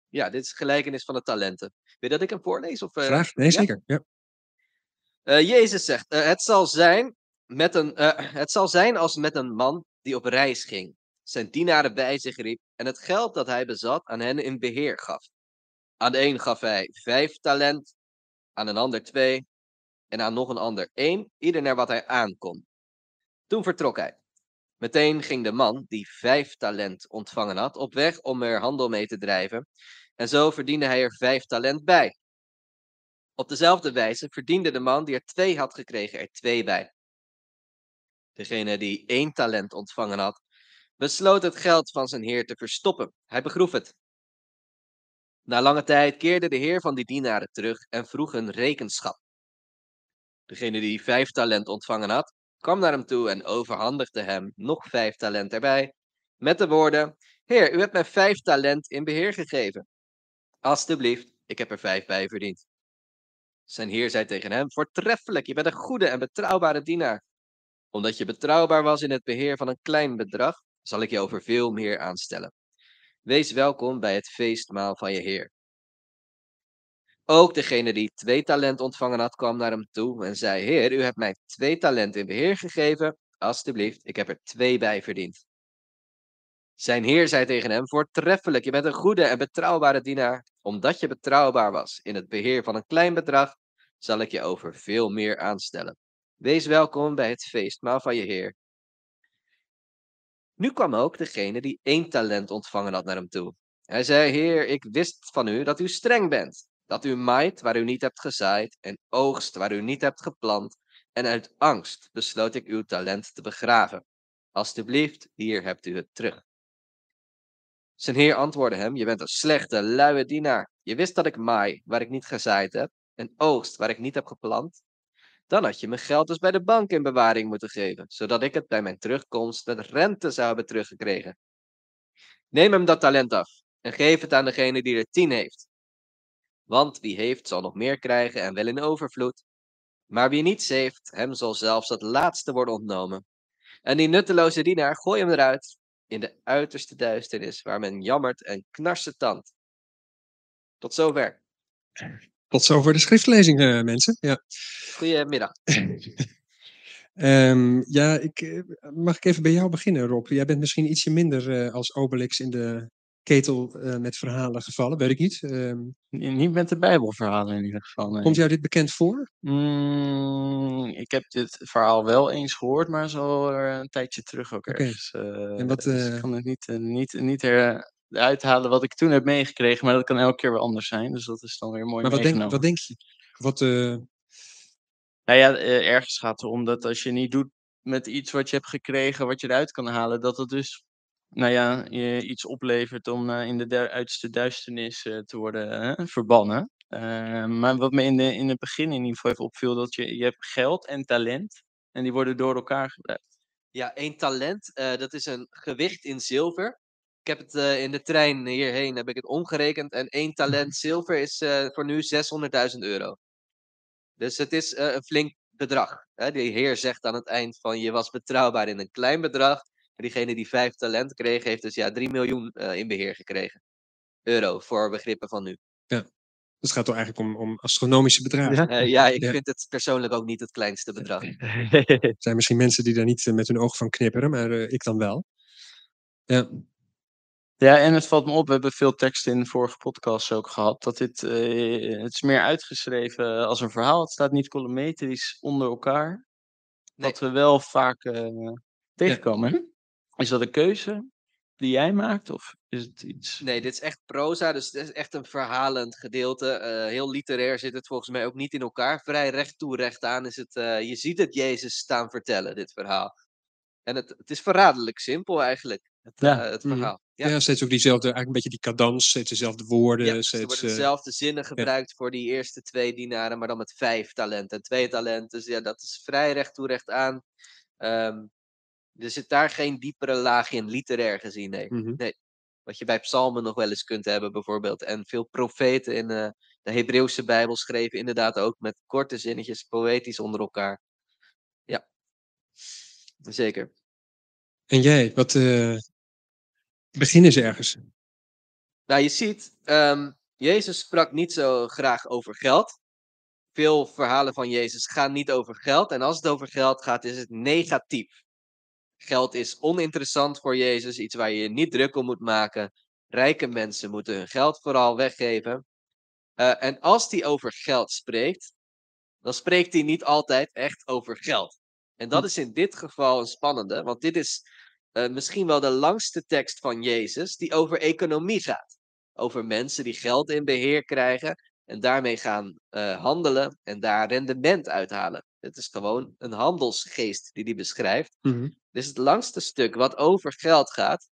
Ja, dit is gelijkenis van de talenten. Wil je dat ik hem voorlees? Of, Graag, nee ja? zeker. Ja. Eh, Jezus zegt, eh, het, zal zijn met een, eh, het zal zijn als met een man die op reis ging, zijn dienaren bij zich riep en het geld dat hij bezat aan hen in beheer gaf. Aan de een gaf hij vijf talent, aan een ander twee en aan nog een ander één, ieder naar wat hij aankon. Toen vertrok hij. Meteen ging de man die vijf talent ontvangen had op weg om er handel mee te drijven en zo verdiende hij er vijf talent bij. Op dezelfde wijze verdiende de man die er twee had gekregen er twee bij. Degene die één talent ontvangen had, besloot het geld van zijn heer te verstoppen. Hij begroef het. Na lange tijd keerde de heer van die dienaren terug en vroeg een rekenschap. Degene die vijf talent ontvangen had, kwam naar hem toe en overhandigde hem nog vijf talent erbij, met de woorden: Heer, u hebt mij vijf talent in beheer gegeven. Alsjeblieft, ik heb er vijf bij verdiend. Zijn heer zei tegen hem: Voortreffelijk, je bent een goede en betrouwbare dienaar. Omdat je betrouwbaar was in het beheer van een klein bedrag, zal ik je over veel meer aanstellen. Wees welkom bij het feestmaal van je heer. Ook degene die twee talent ontvangen had, kwam naar hem toe en zei: Heer, u hebt mij twee talent in beheer gegeven. Alsjeblieft, ik heb er twee bij verdiend. Zijn heer zei tegen hem: Voortreffelijk, je bent een goede en betrouwbare dienaar. Omdat je betrouwbaar was in het beheer van een klein bedrag, zal ik je over veel meer aanstellen. Wees welkom bij het feestmaal van je heer. Nu kwam ook degene die één talent ontvangen had naar hem toe. Hij zei: Heer, ik wist van u dat u streng bent. Dat u maait waar u niet hebt gezaaid en oogst waar u niet hebt geplant. En uit angst besloot ik uw talent te begraven. Alsjeblieft, hier hebt u het terug. Zijn heer antwoordde hem: Je bent een slechte, luie dienaar. Je wist dat ik maai waar ik niet gezaaid heb en oogst waar ik niet heb geplant. Dan had je mijn geld dus bij de bank in bewaring moeten geven, zodat ik het bij mijn terugkomst met rente zou hebben teruggekregen. Neem hem dat talent af en geef het aan degene die er tien heeft. Want wie heeft, zal nog meer krijgen en wel in overvloed. Maar wie niets heeft, hem zal zelfs het laatste worden ontnomen. En die nutteloze dienaar, gooi hem eruit, in de uiterste duisternis, waar men jammert en tand. Tot zover. Tot zover de schriftlezing, eh, mensen. Ja. Goedemiddag. Ehm, ja, ik, eh, mag ik even bij jou beginnen, Rob? Jij bent misschien ietsje minder eh, als Obelix in de ketel eh, met verhalen gevallen, weet ik niet. Ehm, Niet met de Bijbelverhalen in ieder geval. nee. komt jou dit bekend voor? Mm, ik heb dit verhaal wel eens gehoord, maar zo een tijdje terug ook ergens. eh, En wat, dus eh, ik kan het niet, eh, niet, niet uithalen wat ik toen heb meegekregen, maar dat kan elke keer weer anders zijn. Dus dat is dan weer mooi Maar wat denk, wat denk je? Wat, eh, Nou ja, eh, ergens gaat het erom dat als je niet doet met iets wat je hebt gekregen, wat je eruit kan halen, dat het dus, nou ja, je iets oplevert om eh, in de der- uiterste duisternis eh, te worden verbannen. Eh, maar wat me in, de, in het begin in ieder geval even opviel, dat je, je hebt geld en talent en die worden door elkaar gebruikt. Ja, één talent, dat is een gewicht in zilver. Ik heb het in de trein hierheen heb ik het omgerekend. En één talent zilver is voor nu 600.000 euro. Dus het is een flink bedrag. Hè? Die heer zegt aan het eind van je was betrouwbaar in een klein bedrag. Diegene die vijf talent kreeg, heeft dus ja 3 miljoen eh, in beheer gekregen. Euro voor begrippen van nu. het gaat toch eigenlijk om, om astronomische bedragen. Eh, ja, ik Ja. vind het persoonlijk ook niet het kleinste bedrag. Er zijn misschien mensen die daar niet eh, met hun oog van knipperen, maar eh, ik dan wel. Ja, Ja, en het valt me op, we hebben veel teksten in de vorige podcast ook gehad, dat dit, eh, het is meer uitgeschreven als een verhaal. Het staat niet colummetrisch onder elkaar. Nee. Wat we wel vaak eh, tegenkomen. hè? Is dat een keuze die jij maakt, of is het iets... Nee, dit is echt proza, dus het is echt een verhalend gedeelte. Eh, heel literair zit het volgens mij ook niet in elkaar. Vrij recht toe, recht aan is het. eh, je ziet het Jezus staan vertellen, dit verhaal. En het, het is verraderlijk simpel eigenlijk, het, Ja. eh, het Mhm. verhaal. ja. Ja, steeds ook diezelfde, eigenlijk een beetje die cadans, steeds dezelfde woorden. ja, er steeds, worden eh, dezelfde zinnen gebruikt voor die eerste twee dienaren, maar dan met vijf talenten en twee talenten. Dus ja, dat is vrij recht toe, recht aan. Ehm, er zit daar geen diepere laag in, literair gezien, nee. mhm. Wat je bij psalmen nog wel eens kunt hebben, bijvoorbeeld. En veel profeten in eh, de Hebreeuwse Bijbel schreven inderdaad ook met korte zinnetjes, poëtisch onder elkaar. Ja, zeker. En jij, wat eh beginnen ze ergens? Nou, je ziet, ehm, Jezus sprak niet zo graag over geld. Veel verhalen van Jezus gaan niet over geld. En als het over geld gaat, is het negatief. Geld is oninteressant voor Jezus, iets waar je je niet druk om moet maken. Rijke mensen moeten hun geld vooral weggeven. Eh, en als hij over geld spreekt, dan spreekt hij niet altijd echt over geld. En dat is in dit geval een spannende, want dit is eh, misschien wel de langste tekst van Jezus die over economie gaat. Over mensen die geld in beheer krijgen en daarmee gaan eh, handelen en daar rendement uithalen. Het is gewoon een handelsgeest die hij beschrijft. Mhm. Dit is het langste stuk wat over geld gaat.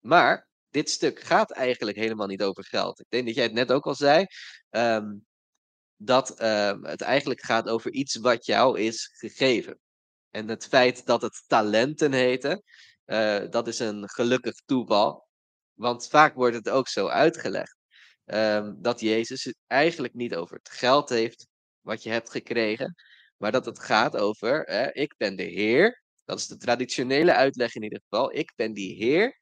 Maar dit stuk gaat eigenlijk helemaal niet over geld. Ik denk dat jij het net ook al zei. ehm, dat ehm, het eigenlijk gaat over iets wat jou is gegeven. En het feit dat het talenten heten, eh, dat is een gelukkig toeval. Want vaak wordt het ook zo uitgelegd. ehm, dat Jezus het eigenlijk niet over het geld heeft wat je hebt gekregen. Maar dat het gaat over, hè, ik ben de Heer. Dat is de traditionele uitleg in ieder geval. Ik ben die Heer.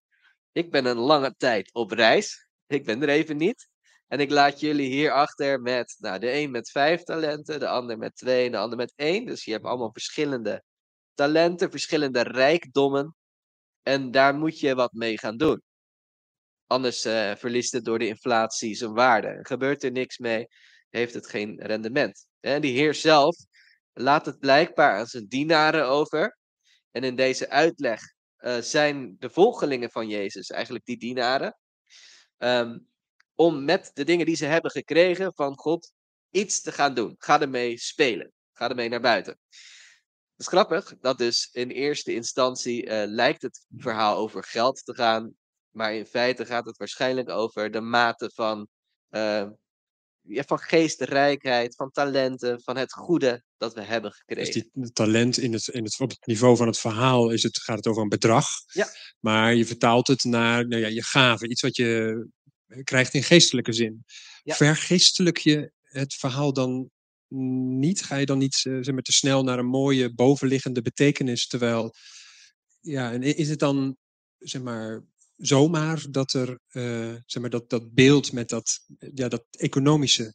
Ik ben een lange tijd op reis. Ik ben er even niet. En ik laat jullie hier achter met, nou, de een met vijf talenten, de ander met twee en de ander met één. Dus je hebt allemaal verschillende talenten, verschillende rijkdommen. En daar moet je wat mee gaan doen. Anders eh, verliest het door de inflatie zijn waarde. Gebeurt er niks mee, heeft het geen rendement. En die heer zelf laat het blijkbaar aan zijn dienaren over. En in deze uitleg eh, zijn de volgelingen van Jezus eigenlijk die dienaren. ehm, om met de dingen die ze hebben gekregen van God iets te gaan doen. Ga ermee spelen. Ga ermee naar buiten. Het is grappig dat dus in eerste instantie eh, lijkt het verhaal over geld te gaan. Maar in feite gaat het waarschijnlijk over de mate van, eh, ja, van geestrijkheid, van talenten, van het goede dat we hebben gekregen. Dus die talent in het, in het, op het niveau van het verhaal is het, gaat het over een bedrag. Ja. Maar je vertaalt het naar nou ja, je gave, iets wat je krijgt in geestelijke zin. Ja. vergeestelijk je het verhaal dan niet? Ga je dan niet eh, zeg maar, te snel naar een mooie bovenliggende betekenis? Terwijl, ja, en is het dan zeg maar, zomaar dat er eh, zeg maar, dat, dat beeld met dat, ja, dat economische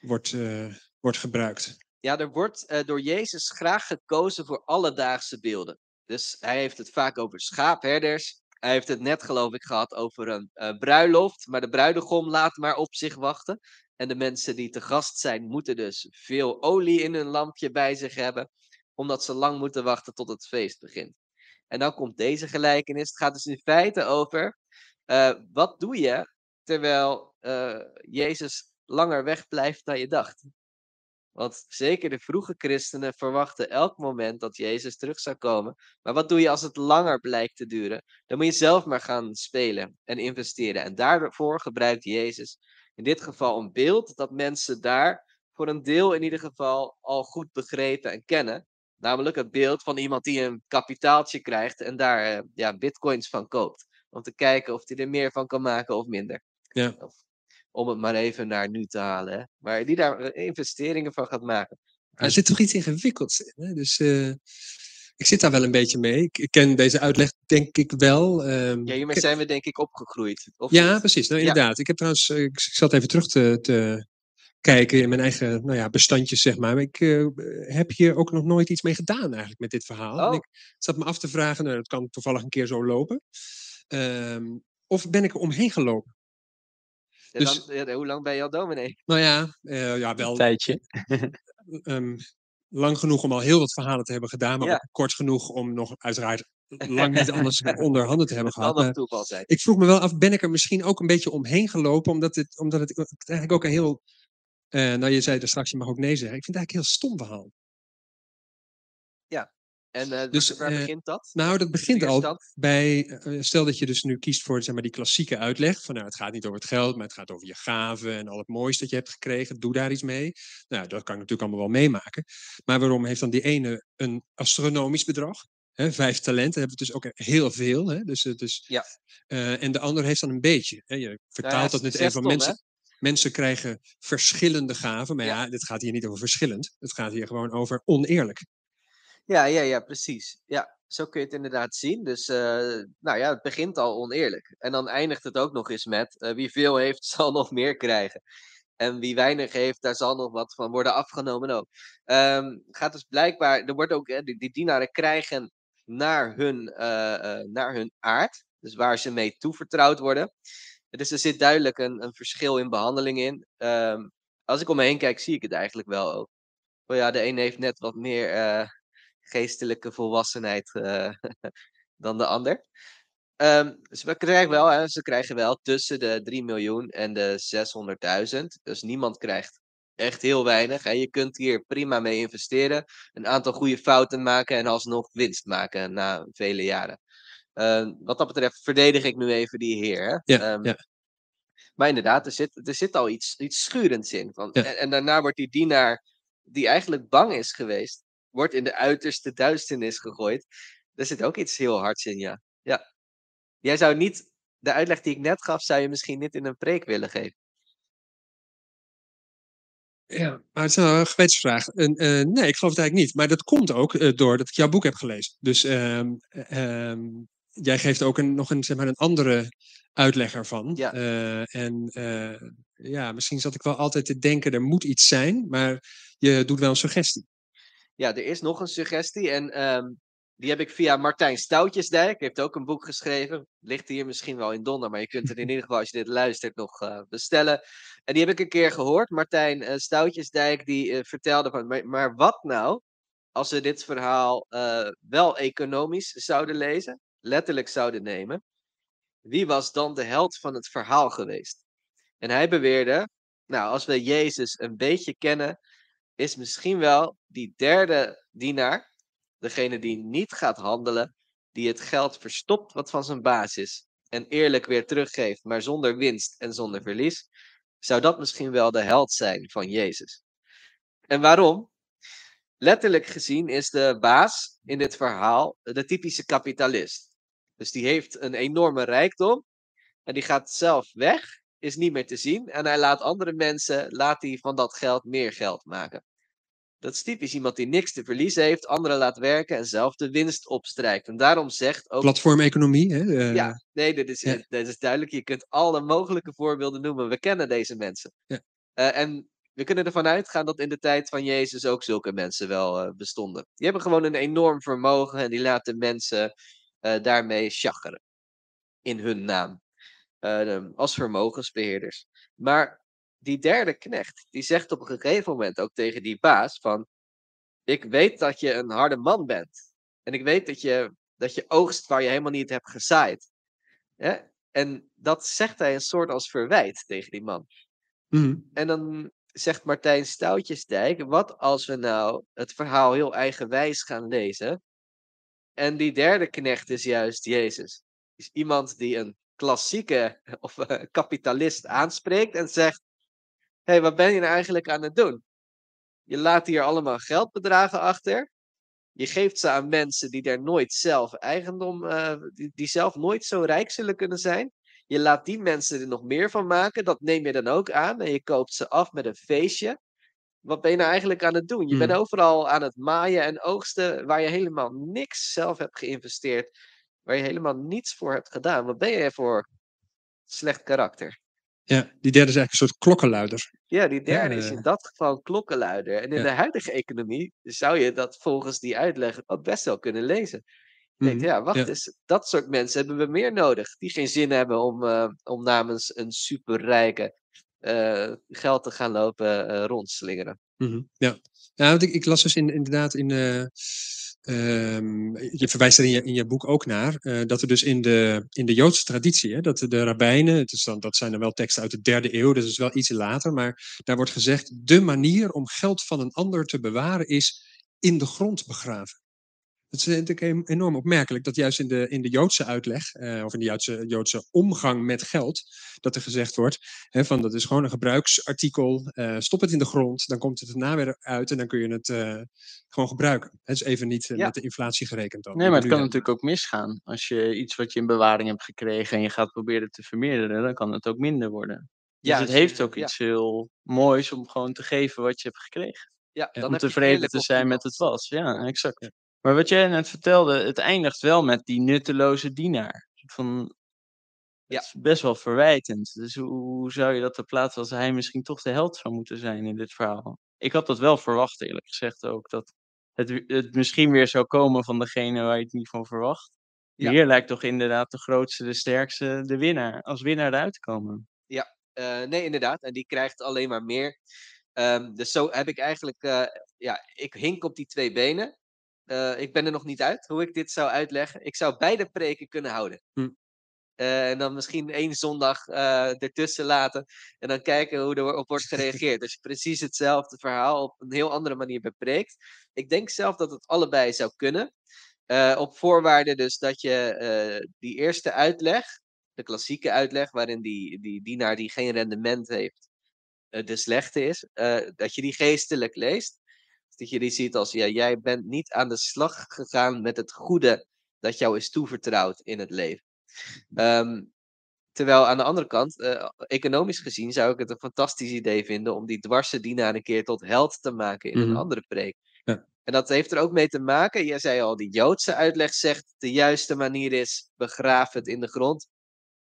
wordt, eh, wordt gebruikt? Ja, er wordt eh, door Jezus graag gekozen voor alledaagse beelden. Dus hij heeft het vaak over schaapherders. Hij heeft het net, geloof ik, gehad over een bruiloft. Maar de bruidegom laat maar op zich wachten. En de mensen die te gast zijn, moeten dus veel olie in hun lampje bij zich hebben. Omdat ze lang moeten wachten tot het feest begint. En dan komt deze gelijkenis. Het gaat dus in feite over. eh, wat doe je terwijl eh, Jezus langer weg blijft dan je dacht? Want zeker de vroege christenen verwachten elk moment dat Jezus terug zou komen. Maar wat doe je als het langer blijkt te duren? Dan moet je zelf maar gaan spelen en investeren. En daarvoor gebruikt Jezus in dit geval een beeld dat mensen daar voor een deel in ieder geval al goed begrepen en kennen. Namelijk het beeld van iemand die een kapitaaltje krijgt en daar eh, ja, bitcoins van koopt. Om te kijken of hij er meer van kan maken of minder. Ja. Of, om het maar even naar nu te halen. Hè? Maar die daar eh, investeringen van gaat maken. Er zit toch iets ingewikkelds in. Hè? Dus eh, ik zit daar wel een beetje mee. Ik, ken deze uitleg denk ik wel. ehm, Ja, hiermee zijn we denk ik opgegroeid. Of Ja, niet? precies. Nou, Ja. inderdaad. Ik heb trouwens, ik, ik zat even terug te, te kijken in mijn eigen nou ja, bestandjes, zeg maar. Ik eh, heb hier ook nog nooit iets mee gedaan eigenlijk met dit verhaal. En Oh. ik zat me af te vragen, nou, dat kan toevallig een keer zo lopen. Ehm, of ben ik er omheen gelopen? Ja, dus- dan- ja, hoe lang ben je al dominee? Nou ja, eh, ja wel Een tijdje. ehm, lang genoeg om al heel wat verhalen te hebben gedaan, maar Ja. ook kort genoeg om nog uiteraard lang niet alles onder handen te hebben gehad. ik vroeg me wel af, ben ik er misschien ook een beetje omheen gelopen, omdat het, omdat het eigenlijk ook een heel, eh, nou je zei er straks, je mag ook nee zeggen, ik vind het eigenlijk een heel stom verhaal. En eh, Dus, waar eh, begint dat? Nou, dat begint al Weerstand? bij, stel dat je dus nu kiest voor zeg maar, die klassieke uitleg, van nou, het gaat niet over het geld, maar het gaat over je gaven en al het moois dat je hebt gekregen, doe daar iets mee. Nou, dat kan ik natuurlijk allemaal wel meemaken. Maar waarom heeft dan die ene een astronomisch bedrag? Hè, vijf talenten hebben we dus ook heel veel. Hè? Dus, het is, Ja. en de ander heeft dan een beetje. Hè? Je vertaalt Nou ja, dat net even van mensen. Mensen krijgen verschillende gaven, maar ja. Dit gaat hier niet over verschillend. Het gaat hier gewoon over oneerlijk. Ja, ja, ja, precies. Ja, zo kun je het inderdaad zien. Dus, eh, nou ja, het begint al oneerlijk. En dan eindigt het ook nog eens met: eh, wie veel heeft, zal nog meer krijgen. En wie weinig heeft, daar zal nog wat van worden afgenomen ook. Ehm, gaat dus blijkbaar, er wordt ook, die, die dienaren krijgen naar hun, eh, naar hun aard. Dus waar ze mee toevertrouwd worden. Dus er zit duidelijk een, verschil in behandeling in. Ehm, als ik om me heen kijk, zie ik het eigenlijk wel ook. Oh ja, de een heeft net wat meer eh, geestelijke volwassenheid eh, dan de ander. We krijgen wel, hè, ze krijgen wel tussen de 3 miljoen en de 600.000. Dus niemand krijgt echt heel weinig. Hè. Je kunt hier prima mee investeren, een aantal goede fouten maken en alsnog winst maken na vele jaren. Ehm, wat dat betreft verdedig ik nu even die heer. Hè. Ja, Ehm, ja. Maar inderdaad, er zit, er zit al iets, iets schurends in. Van, Ja. en, en daarna wordt die dienaar, die eigenlijk bang is geweest, wordt in de uiterste duisternis gegooid. Er zit ook iets heel hards in, ja. ja. Jij zou niet, de uitleg die ik net gaf, zou je misschien niet in een preek willen geven. Ja, maar het is nou een gewetensvraag. En, eh, nee, ik geloof het eigenlijk niet. Maar dat komt ook eh, doordat ik jouw boek heb gelezen. Dus ehm, jij geeft ook een, nog een, zeg maar, een andere uitleg ervan. Ja. Eh, en eh, ja, misschien zat ik wel altijd te denken, er moet iets zijn. Maar je doet wel een suggestie. Ja, er is nog een suggestie en ehm, die heb ik via Martijn Stoutjesdijk. Heeft ook een boek geschreven. Ligt hier misschien wel in donder, maar je kunt het in ieder geval als je dit luistert nog eh, bestellen. En die heb ik een keer gehoord. Martijn Stoutjesdijk die vertelde van, maar, maar wat nou als we dit verhaal wel economisch zouden lezen, letterlijk zouden nemen. Wie was dan de held van het verhaal geweest? En hij beweerde, nou, als we Jezus een beetje kennen, is misschien wel die derde dienaar, degene die niet gaat handelen, die het geld verstopt wat van zijn baas is en eerlijk weer teruggeeft, maar zonder winst en zonder verlies, zou dat misschien wel de held zijn van Jezus. En waarom? Letterlijk gezien is de baas in dit verhaal de typische kapitalist. Dus die heeft een enorme rijkdom en die gaat zelf weg is niet meer te zien. En hij laat andere mensen, laat hij van dat geld meer geld maken. Dat is typisch iemand die niks te verliezen heeft, anderen laat werken en zelf de winst opstrijkt. En daarom zegt ook. Platformeconomie, hè? eh, Ja, nee, dit is, ja. dit is duidelijk. Je kunt alle mogelijke voorbeelden noemen. We kennen deze mensen. Ja. Eh, en we kunnen ervan uitgaan dat in de tijd van Jezus ook zulke mensen wel eh, bestonden. Die hebben gewoon een enorm vermogen en die laten mensen eh, daarmee chacheren. In hun naam. Eh, als vermogensbeheerders. Maar die derde knecht, die zegt op een gegeven moment ook tegen die baas van... Ik weet dat je een harde man bent. En ik weet dat je, dat je oogst waar je helemaal niet hebt gezaaid. En dat zegt hij een soort als verwijt tegen die man. mhm. En dan zegt Martijn Stoutjesdijk, wat als we nou het verhaal heel eigenwijs gaan lezen? En die derde knecht is juist Jezus. Is iemand die een klassieke of eh, kapitalist aanspreekt en zegt: Hé, hey, wat ben je nou eigenlijk aan het doen? Je laat hier allemaal geldbedragen achter. Je geeft ze aan mensen die er nooit zelf eigendom, eh, die, die zelf nooit zo rijk zullen kunnen zijn. Je laat die mensen er nog meer van maken. Dat neem je dan ook aan. En je koopt ze af met een feestje. Wat ben je nou eigenlijk aan het doen? Je bent Hmm. overal aan het maaien en oogsten waar je helemaal niks zelf hebt geïnvesteerd. Waar je helemaal niets voor hebt gedaan. Wat ben je voor slecht karakter? ja, die derde is eigenlijk een soort klokkenluider. Ja, die derde is eh. in dat geval klokkenluider. En in Ja. de huidige economie zou je dat volgens die uitleg ook best wel kunnen lezen. Je denkt, Mhm, ja, wacht ja. eens, dat soort mensen hebben we meer nodig. Die geen zin hebben om, eh, om namens een superrijke geld te gaan lopen eh, rondslingeren. Mhm, Ja, ja want ik, las dus in, inderdaad in. eh, ehm, je verwijst er in je, in je boek ook naar. eh, dat er dus in de, in de Joodse traditie. Hè, dat de rabbijnen. Het is dan, dat zijn dan wel teksten uit de derde eeuw. Dus is wel iets later. Maar daar wordt gezegd. De manier om geld van een ander te bewaren is in de grond begraven. Het is natuurlijk em- enorm opmerkelijk dat juist in de, in de Joodse uitleg, eh, of in de Joodse, Joodse omgang met geld, dat er gezegd wordt, hè, van dat is gewoon een gebruiksartikel, eh, stop het in de grond, dan komt het erna weer uit en dan kun je het eh, gewoon gebruiken. Het is even niet eh, Ja. met de inflatie gerekend. dan. Nee, maar het kan natuurlijk ook misgaan. Als je iets wat je in bewaring hebt gekregen en je gaat proberen te vermeerderen, dan kan het ook minder worden. Dus Ja, het je- heeft ook ja. iets heel moois om gewoon te geven wat je hebt gekregen. Ja, dan om tevreden te zijn met het was. Ja, exact. Ja. Maar wat jij net vertelde, het eindigt wel met die nutteloze dienaar. Van, Ja. Is best wel verwijtend. Dus hoe, hoe zou je dat te plaatsen als hij misschien toch de held zou moeten zijn in dit verhaal? Ik had dat wel verwacht, eerlijk gezegd ook. Dat het, het misschien weer zou komen van degene waar je het niet van verwacht. Ja. Hier lijkt toch inderdaad de grootste, de sterkste, de winnaar. Als winnaar eruit te komen. Eh, nee, inderdaad. En die krijgt alleen maar meer. Ehm, dus zo heb ik eigenlijk. eh, ja, ik hink op die twee benen. Eh, ik ben er nog niet uit hoe ik dit zou uitleggen. Ik zou beide preken kunnen houden. Hm. Eh, en dan misschien één zondag eh, ertussen laten. En dan kijken hoe er op wordt gereageerd. Je precies hetzelfde verhaal op een heel andere manier bepreekt. Ik denk zelf dat het allebei zou kunnen. Op voorwaarde dus dat je die eerste uitleg, de klassieke uitleg, waarin die, die dienaar die geen rendement heeft, de slechte is, dat je die geestelijk leest. Dat je die ziet als, ja, jij bent niet aan de slag gegaan met het goede dat jou is toevertrouwd in het leven. Ehm, terwijl aan de andere kant, eh, economisch gezien, zou ik het een fantastisch idee vinden om die dwarse dienaar een keer tot held te maken in Mhm. een andere preek. Ja. En dat heeft er ook mee te maken, jij zei al, die Joodse uitleg zegt de juiste manier is begraaf het in de grond.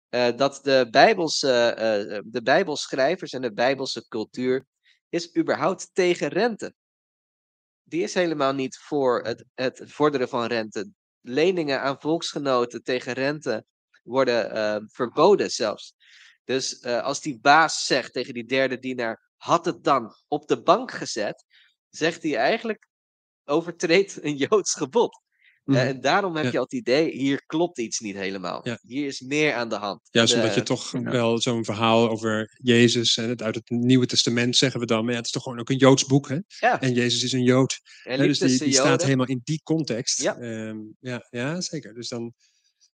Eh, dat de, Bijbelse, eh, de Bijbelschrijvers en de Bijbelse cultuur is überhaupt tegen rente. Die is helemaal niet voor het, het vorderen van rente. Leningen aan volksgenoten tegen rente worden eh, verboden zelfs. Dus eh, als die baas zegt tegen die derde dienaar, had het dan op de bank gezet, zegt hij eigenlijk, overtreedt een Joods gebod. Eh, Mhm. en daarom heb Ja. je al het idee, hier klopt iets niet helemaal. Ja. Hier is meer aan de hand. Juist De- omdat je toch ja. wel zo'n verhaal over Jezus, en het uit het Nieuwe Testament zeggen we dan, maar ja, het is toch gewoon ook een Joods boek, hè? En Jezus is een Jood. en Hè, dus die, die staat helemaal in die context. Ja. Ehm, ja, ja, zeker. Dus dan.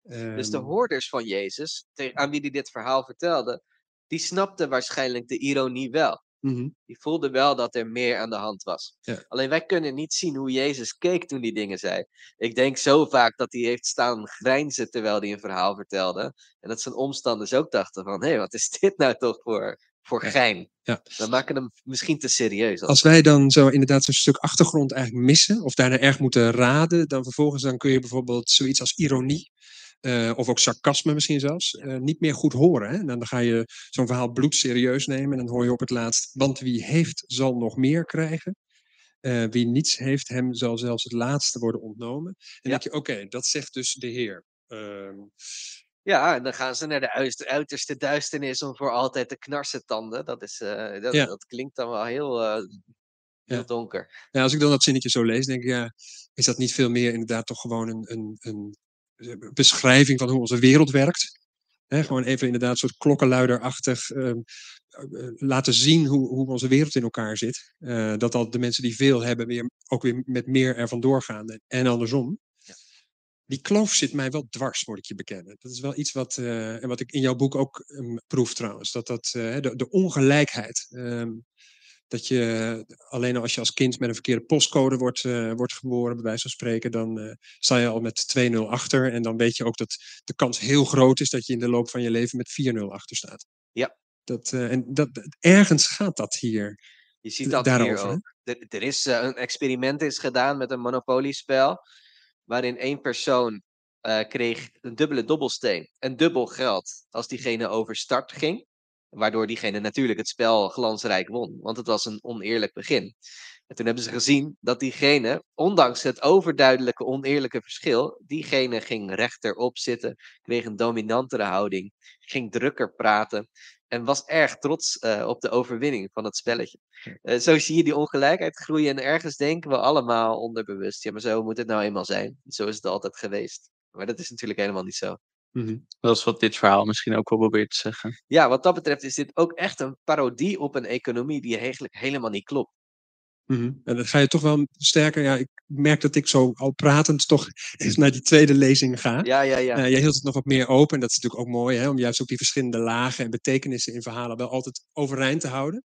Dus de ehm, hoorders van Jezus, aan wie hij dit verhaal vertelde, die snapten waarschijnlijk de ironie wel. Mhm. Die voelde wel dat er meer aan de hand was. Ja. Alleen wij kunnen niet zien hoe Jezus keek toen die dingen zei. Ik denk zo vaak dat hij heeft staan grijnzen terwijl hij een verhaal vertelde. En dat zijn omstanders ook dachten van, hé, wat is dit nou toch voor, voor gein? Ja. We maken hem misschien te serieus. Als wij dan zo inderdaad zo'n stuk achtergrond eigenlijk missen, of daarna erg moeten raden, dan vervolgens dan kun je bijvoorbeeld zoiets als ironie, eh, of ook sarcasme misschien zelfs, eh, niet meer goed horen. Hè? En dan ga je zo'n verhaal bloedserieus nemen en dan hoor je op het laatst, want wie heeft zal nog meer krijgen. Eh, wie niets heeft, hem zal zelfs het laatste worden ontnomen. En dan Ja. denk je, oké, dat zegt dus de Heer. Ehm, Ja, en dan gaan ze naar de uiterste duisternis om voor altijd te knarsen tanden. Dat, is, dat, Ja. dat klinkt dan wel heel, heel Ja. donker. Ja, als ik dan dat zinnetje zo lees, denk ik, ja, is dat niet veel meer inderdaad toch gewoon een, een, een beschrijving van hoe onze wereld werkt? Gewoon even inderdaad een soort klokkenluiderachtig eh, laten zien hoe, hoe onze wereld in elkaar zit. Eh, dat al de mensen die veel hebben weer, ook weer met meer ervan doorgaan en, en andersom. Ja. Die kloof zit mij wel dwars, moet ik je bekennen. Dat is wel iets wat, en wat ik in jouw boek ook ehm, proef trouwens. Dat, dat, de, de ongelijkheid. ehm, dat je alleen al als je als kind met een verkeerde postcode wordt, eh, wordt geboren, bij wijze van spreken, dan eh, sta je al met 2-0 achter. En dan weet je ook dat de kans heel groot is dat je in de loop van je leven met 4-0 achter staat. Ja. Dat, eh, en dat, ergens gaat dat hier. Je ziet dat hier daarover, hè? ook. Er, er is een experiment is gedaan met een monopoliespel. Waarin één persoon kreeg een dubbele dobbelsteen en dubbel geld als diegene over start ging. Waardoor diegene natuurlijk het spel glansrijk won. Want het was een oneerlijk begin. En toen hebben ze gezien dat diegene, ondanks het overduidelijke oneerlijke verschil, diegene ging rechterop zitten, kreeg een dominantere houding, ging drukker praten en was erg trots eh, op de overwinning van het spelletje. Eh, zo zie je die ongelijkheid groeien en ergens denken we allemaal onderbewust, ja maar zo moet het nou eenmaal zijn. Zo is het altijd geweest. Maar dat is natuurlijk helemaal niet zo. Mhm. Dat is wat dit verhaal misschien ook wel probeert te zeggen. Ja, wat dat betreft is dit ook echt een parodie op een economie die eigenlijk helemaal niet klopt. Mhm. En dan ga je toch wel sterker. Ja, ik merk dat ik zo al pratend toch eens naar die tweede lezing ga. Ja, ja, ja. Eh, jij hield het nog wat meer open. En dat is natuurlijk ook mooi, hè, om juist ook die verschillende lagen en betekenissen in verhalen wel altijd overeind te houden.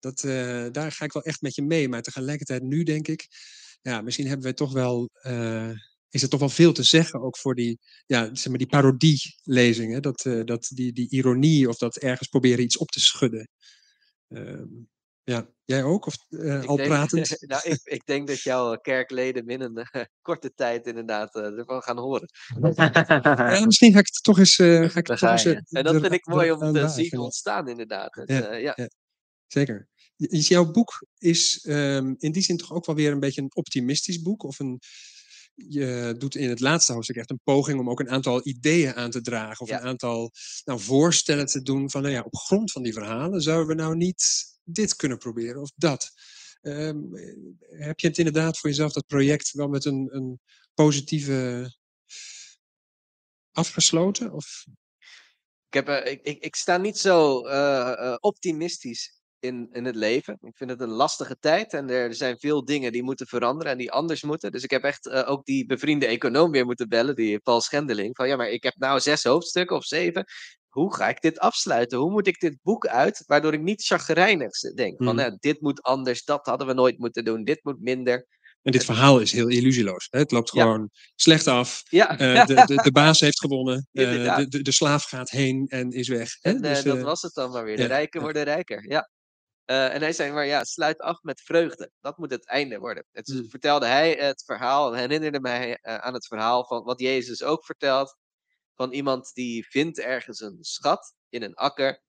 Dat, eh, daar ga ik wel echt met je mee. Maar tegelijkertijd nu denk ik, ja, misschien hebben wij toch wel, eh, is er toch wel veel te zeggen ook voor die, ja, zeg maar die parodielezingen. Dat, eh, dat die, die ironie of dat ergens proberen iets op te schudden. Ehm, ja, jij ook? Of eh, Ik al denk- pratend? nou, ik, ik denk dat jouw kerkleden binnen een korte tijd inderdaad eh, ervan gaan horen. Ja, misschien ga ik het toch eens, eh, ga ik eh, En dat vind ik mooi om te zien ontstaan inderdaad. Het, Ja, eh, ja. ja. Zeker. Is jouw boek is ehm, in die zin toch ook wel weer een beetje een optimistisch boek? Of een, je doet in het laatste hoofdstuk echt een poging om ook een aantal ideeën aan te dragen. Of Ja. een aantal nou, voorstellen te doen van, nou ja, op grond van die verhalen zouden we nou niet dit kunnen proberen of dat. Ehm, eh, heb je het inderdaad voor jezelf, dat project, wel met een, een positieve afgesloten? Of? Ik, heb, eh, ik, ik, ik sta niet zo eh, eh, optimistisch in, in het leven. Ik vind het een lastige tijd en er zijn veel dingen die moeten veranderen en die anders moeten. Dus ik heb echt eh, ook die bevriende econoom weer moeten bellen, die Paul Schendeling. Van ja, maar ik heb nou zes hoofdstukken of zeven. Hoe ga ik dit afsluiten? Hoe moet ik dit boek uit? Waardoor ik niet chagrijnig denk. Van Hmm. eh, dit moet anders, dat hadden we nooit moeten doen, dit moet minder. En dit verhaal is heel illusieloos. Hè? Het loopt Ja. gewoon slecht af. Ja, Eh, de, de, de baas heeft gewonnen. eh, de, de, de slaaf gaat heen en is weg. Hè? En Dus, dat was het dan maar weer. De rijken worden rijker. Ja. Eh, en hij zei maar ja, sluit af met vreugde. Dat moet het einde worden. Het Mm. vertelde hij het verhaal, herinnerde mij eh, aan het verhaal van wat Jezus ook vertelt. Van iemand die vindt ergens een schat in een akker.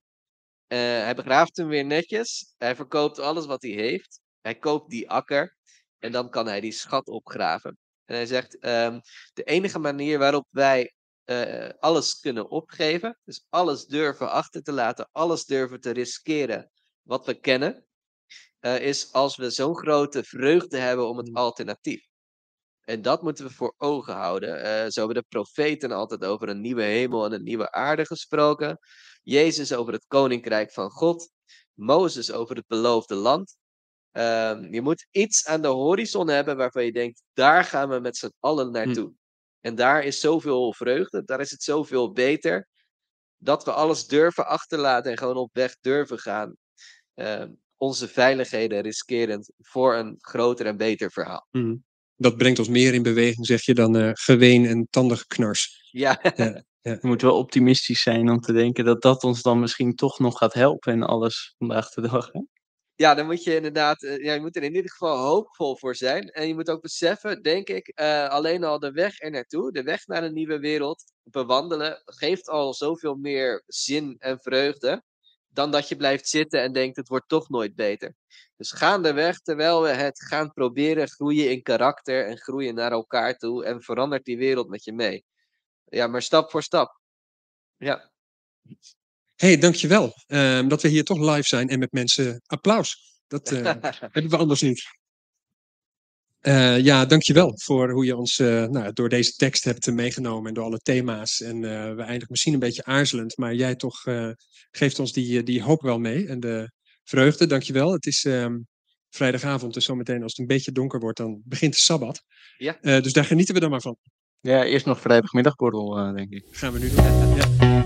Eh, hij begraaft hem weer netjes. Hij verkoopt alles wat hij heeft. Hij koopt die akker. En dan kan hij die schat opgraven. En hij zegt, ehm, de enige manier waarop wij alles kunnen opgeven, dus alles durven achter te laten, alles durven te riskeren wat we kennen, eh, is als we zo'n grote vreugde hebben om het Mm. alternatief. En dat moeten we voor ogen houden. Eh, zo hebben de profeten altijd over een nieuwe hemel en een nieuwe aarde gesproken. Jezus over het koninkrijk van God. Mozes over het beloofde land. Ehm, je moet iets aan de horizon hebben waarvan je denkt, daar gaan we met z'n allen naartoe. En daar is zoveel vreugde, daar is het zoveel beter, dat we alles durven achterlaten en gewoon op weg durven gaan. Ehm, onze veiligheden riskerend voor een groter en beter verhaal. Mhm. Dat brengt ons meer in beweging, zeg je, dan eh, geween en tandenknars. Ja, Je moet wel optimistisch zijn om te denken dat dat ons dan misschien toch nog gaat helpen en alles vandaag de dag. Hè? ja dan moet je inderdaad, eh, ja, je moet er in ieder geval hoopvol voor zijn. En je moet ook beseffen, denk ik, eh, alleen al de weg er naartoe, de weg naar een nieuwe wereld, bewandelen, geeft al zoveel meer zin en vreugde. Dan dat je blijft zitten en denkt, het wordt toch nooit beter. Dus gaandeweg, terwijl we het gaan proberen, groeien in karakter en groeien naar elkaar toe. En verandert die wereld met je mee. Ja, maar stap voor stap. Ja. hey, dankjewel um, dat we hier toch live zijn en met mensen applaus. Dat uh, hebben we anders niet. Uh, ja, dankjewel voor hoe je ons uh, nou, door deze tekst hebt meegenomen en door alle thema's. En we eindigen misschien een beetje aarzelend, maar jij toch geeft ons die, die hoop wel mee en de vreugde. Dankjewel. Het is um, vrijdagavond, dus zometeen als het een beetje donker wordt, dan begint de Sabbat. Ja. dus daar genieten we dan maar van. Ja, eerst nog vrijdagmiddagborrel, denk ik. Gaan we nu doen. Ja.